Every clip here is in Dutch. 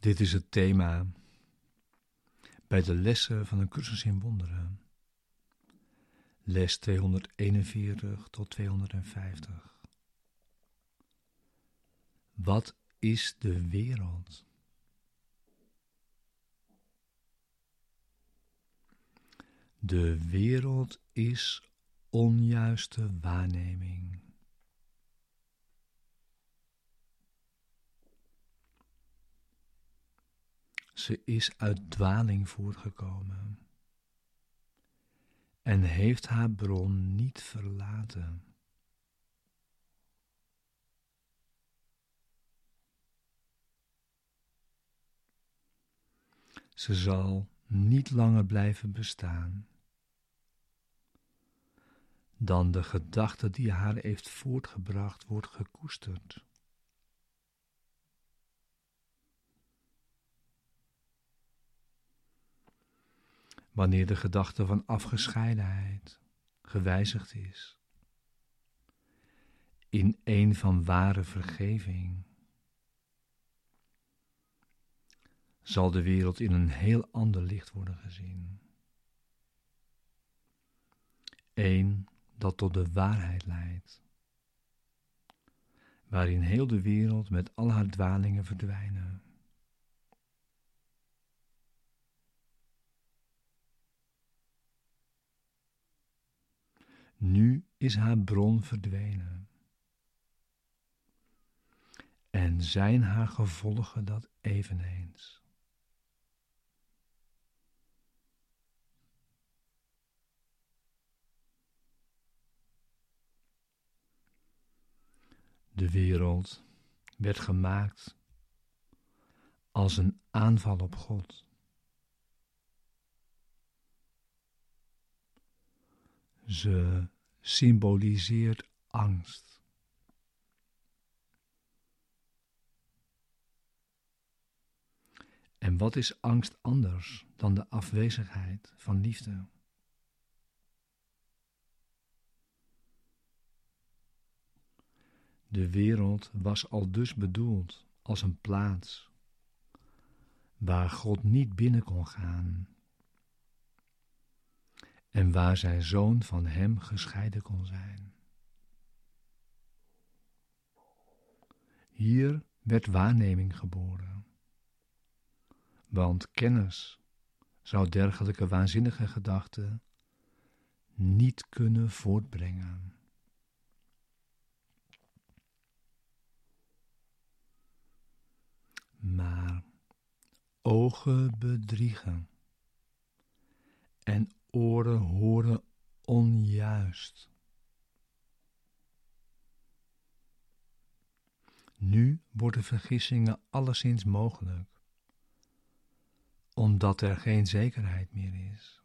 Dit is het thema bij de lessen van een cursus in wonderen. Les 241 tot 250. Wat is de wereld? De wereld is onjuiste waarneming. Ze is uit dwaling voortgekomen en heeft haar bron niet verlaten. Ze zal niet langer blijven bestaan dan de gedachte die haar heeft voortgebracht wordt gekoesterd. Wanneer de gedachte van afgescheidenheid gewijzigd is in een van ware vergeving, zal de wereld in een heel ander licht worden gezien. Eén dat tot de waarheid leidt, waarin heel de wereld met al haar dwalingen verdwijnen. Nu is haar bron verdwenen. En zijn haar gevolgen dat eveneens. De wereld werd gemaakt als een aanval op God. Ze symboliseert angst. En wat is angst anders dan de afwezigheid van liefde? De wereld was al dus bedoeld als een plaats waar God niet binnen kon gaan en waar zijn zoon van hem gescheiden kon zijn. Hier werd waarneming geboren, want kennis zou dergelijke waanzinnige gedachten niet kunnen voortbrengen. Maar ogen bedriegen en oren horen onjuist. Nu worden vergissingen alleszins mogelijk, omdat er geen zekerheid meer is.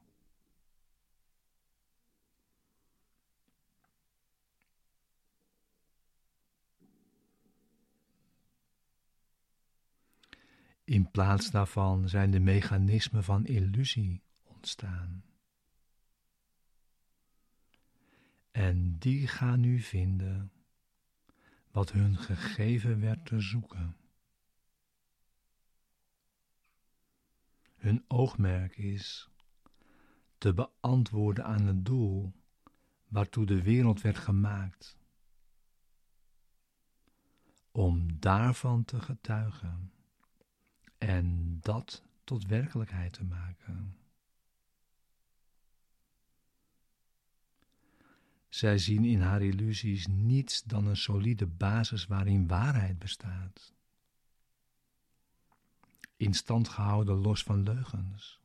In plaats daarvan zijn de mechanismen van illusie ontstaan. En die gaan nu vinden wat hun gegeven werd te zoeken. Hun oogmerk is te beantwoorden aan het doel waartoe de wereld werd gemaakt, om daarvan te getuigen en dat tot werkelijkheid te maken. Zij zien in haar illusies niets dan een solide basis waarin waarheid bestaat. In stand gehouden los van leugens.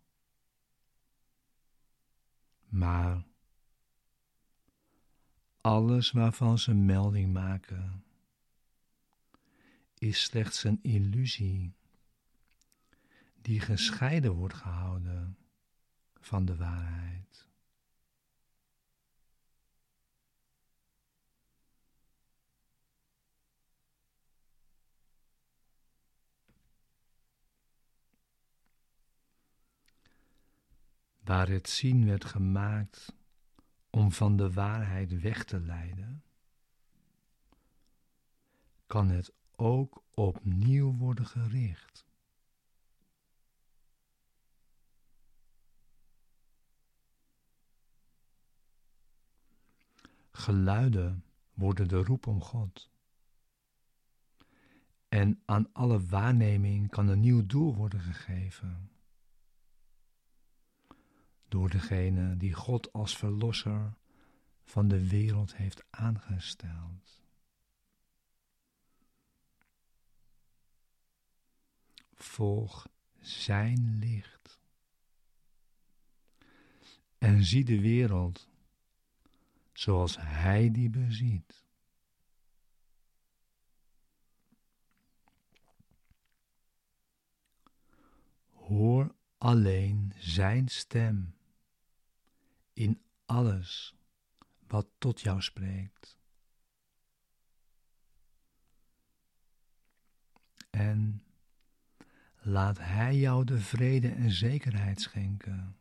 Maar alles waarvan ze melding maken is slechts een illusie die gescheiden wordt gehouden van de waarheid. waar het zien werd gemaakt om van de waarheid weg te leiden, kan het ook opnieuw worden gericht. Geluiden worden de roep om God. En aan alle waarneming kan een nieuw doel worden gegeven. Door degene die God als verlosser van de wereld heeft aangesteld. Volg zijn licht. En zie de wereld zoals hij die beziet. Hoor alleen zijn stem in alles wat tot jou spreekt. En laat Hij jou de vrede en zekerheid schenken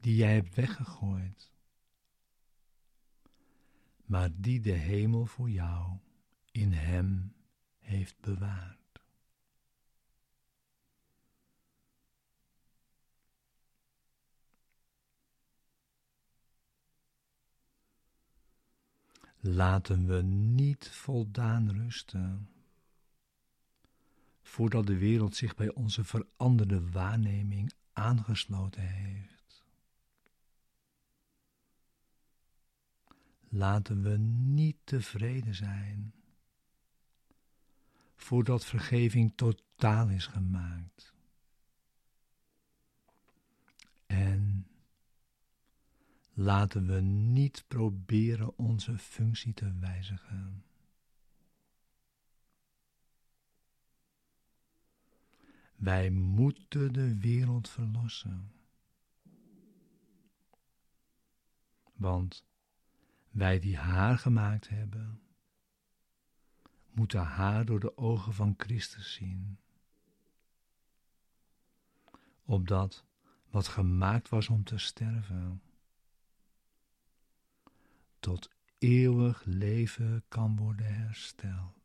die jij hebt weggegooid, maar die de hemel voor jou in Hem heeft bewaard. Laten we niet voldaan rusten, voordat de wereld zich bij onze veranderde waarneming aangesloten heeft. Laten we niet tevreden zijn, voordat vergeving totaal is gemaakt. Laten we niet proberen onze functie te wijzigen. Wij moeten de wereld verlossen. Want wij die haar gemaakt hebben, moeten haar door de ogen van Christus zien. Opdat wat gemaakt was om te sterven, tot eeuwig leven kan worden hersteld.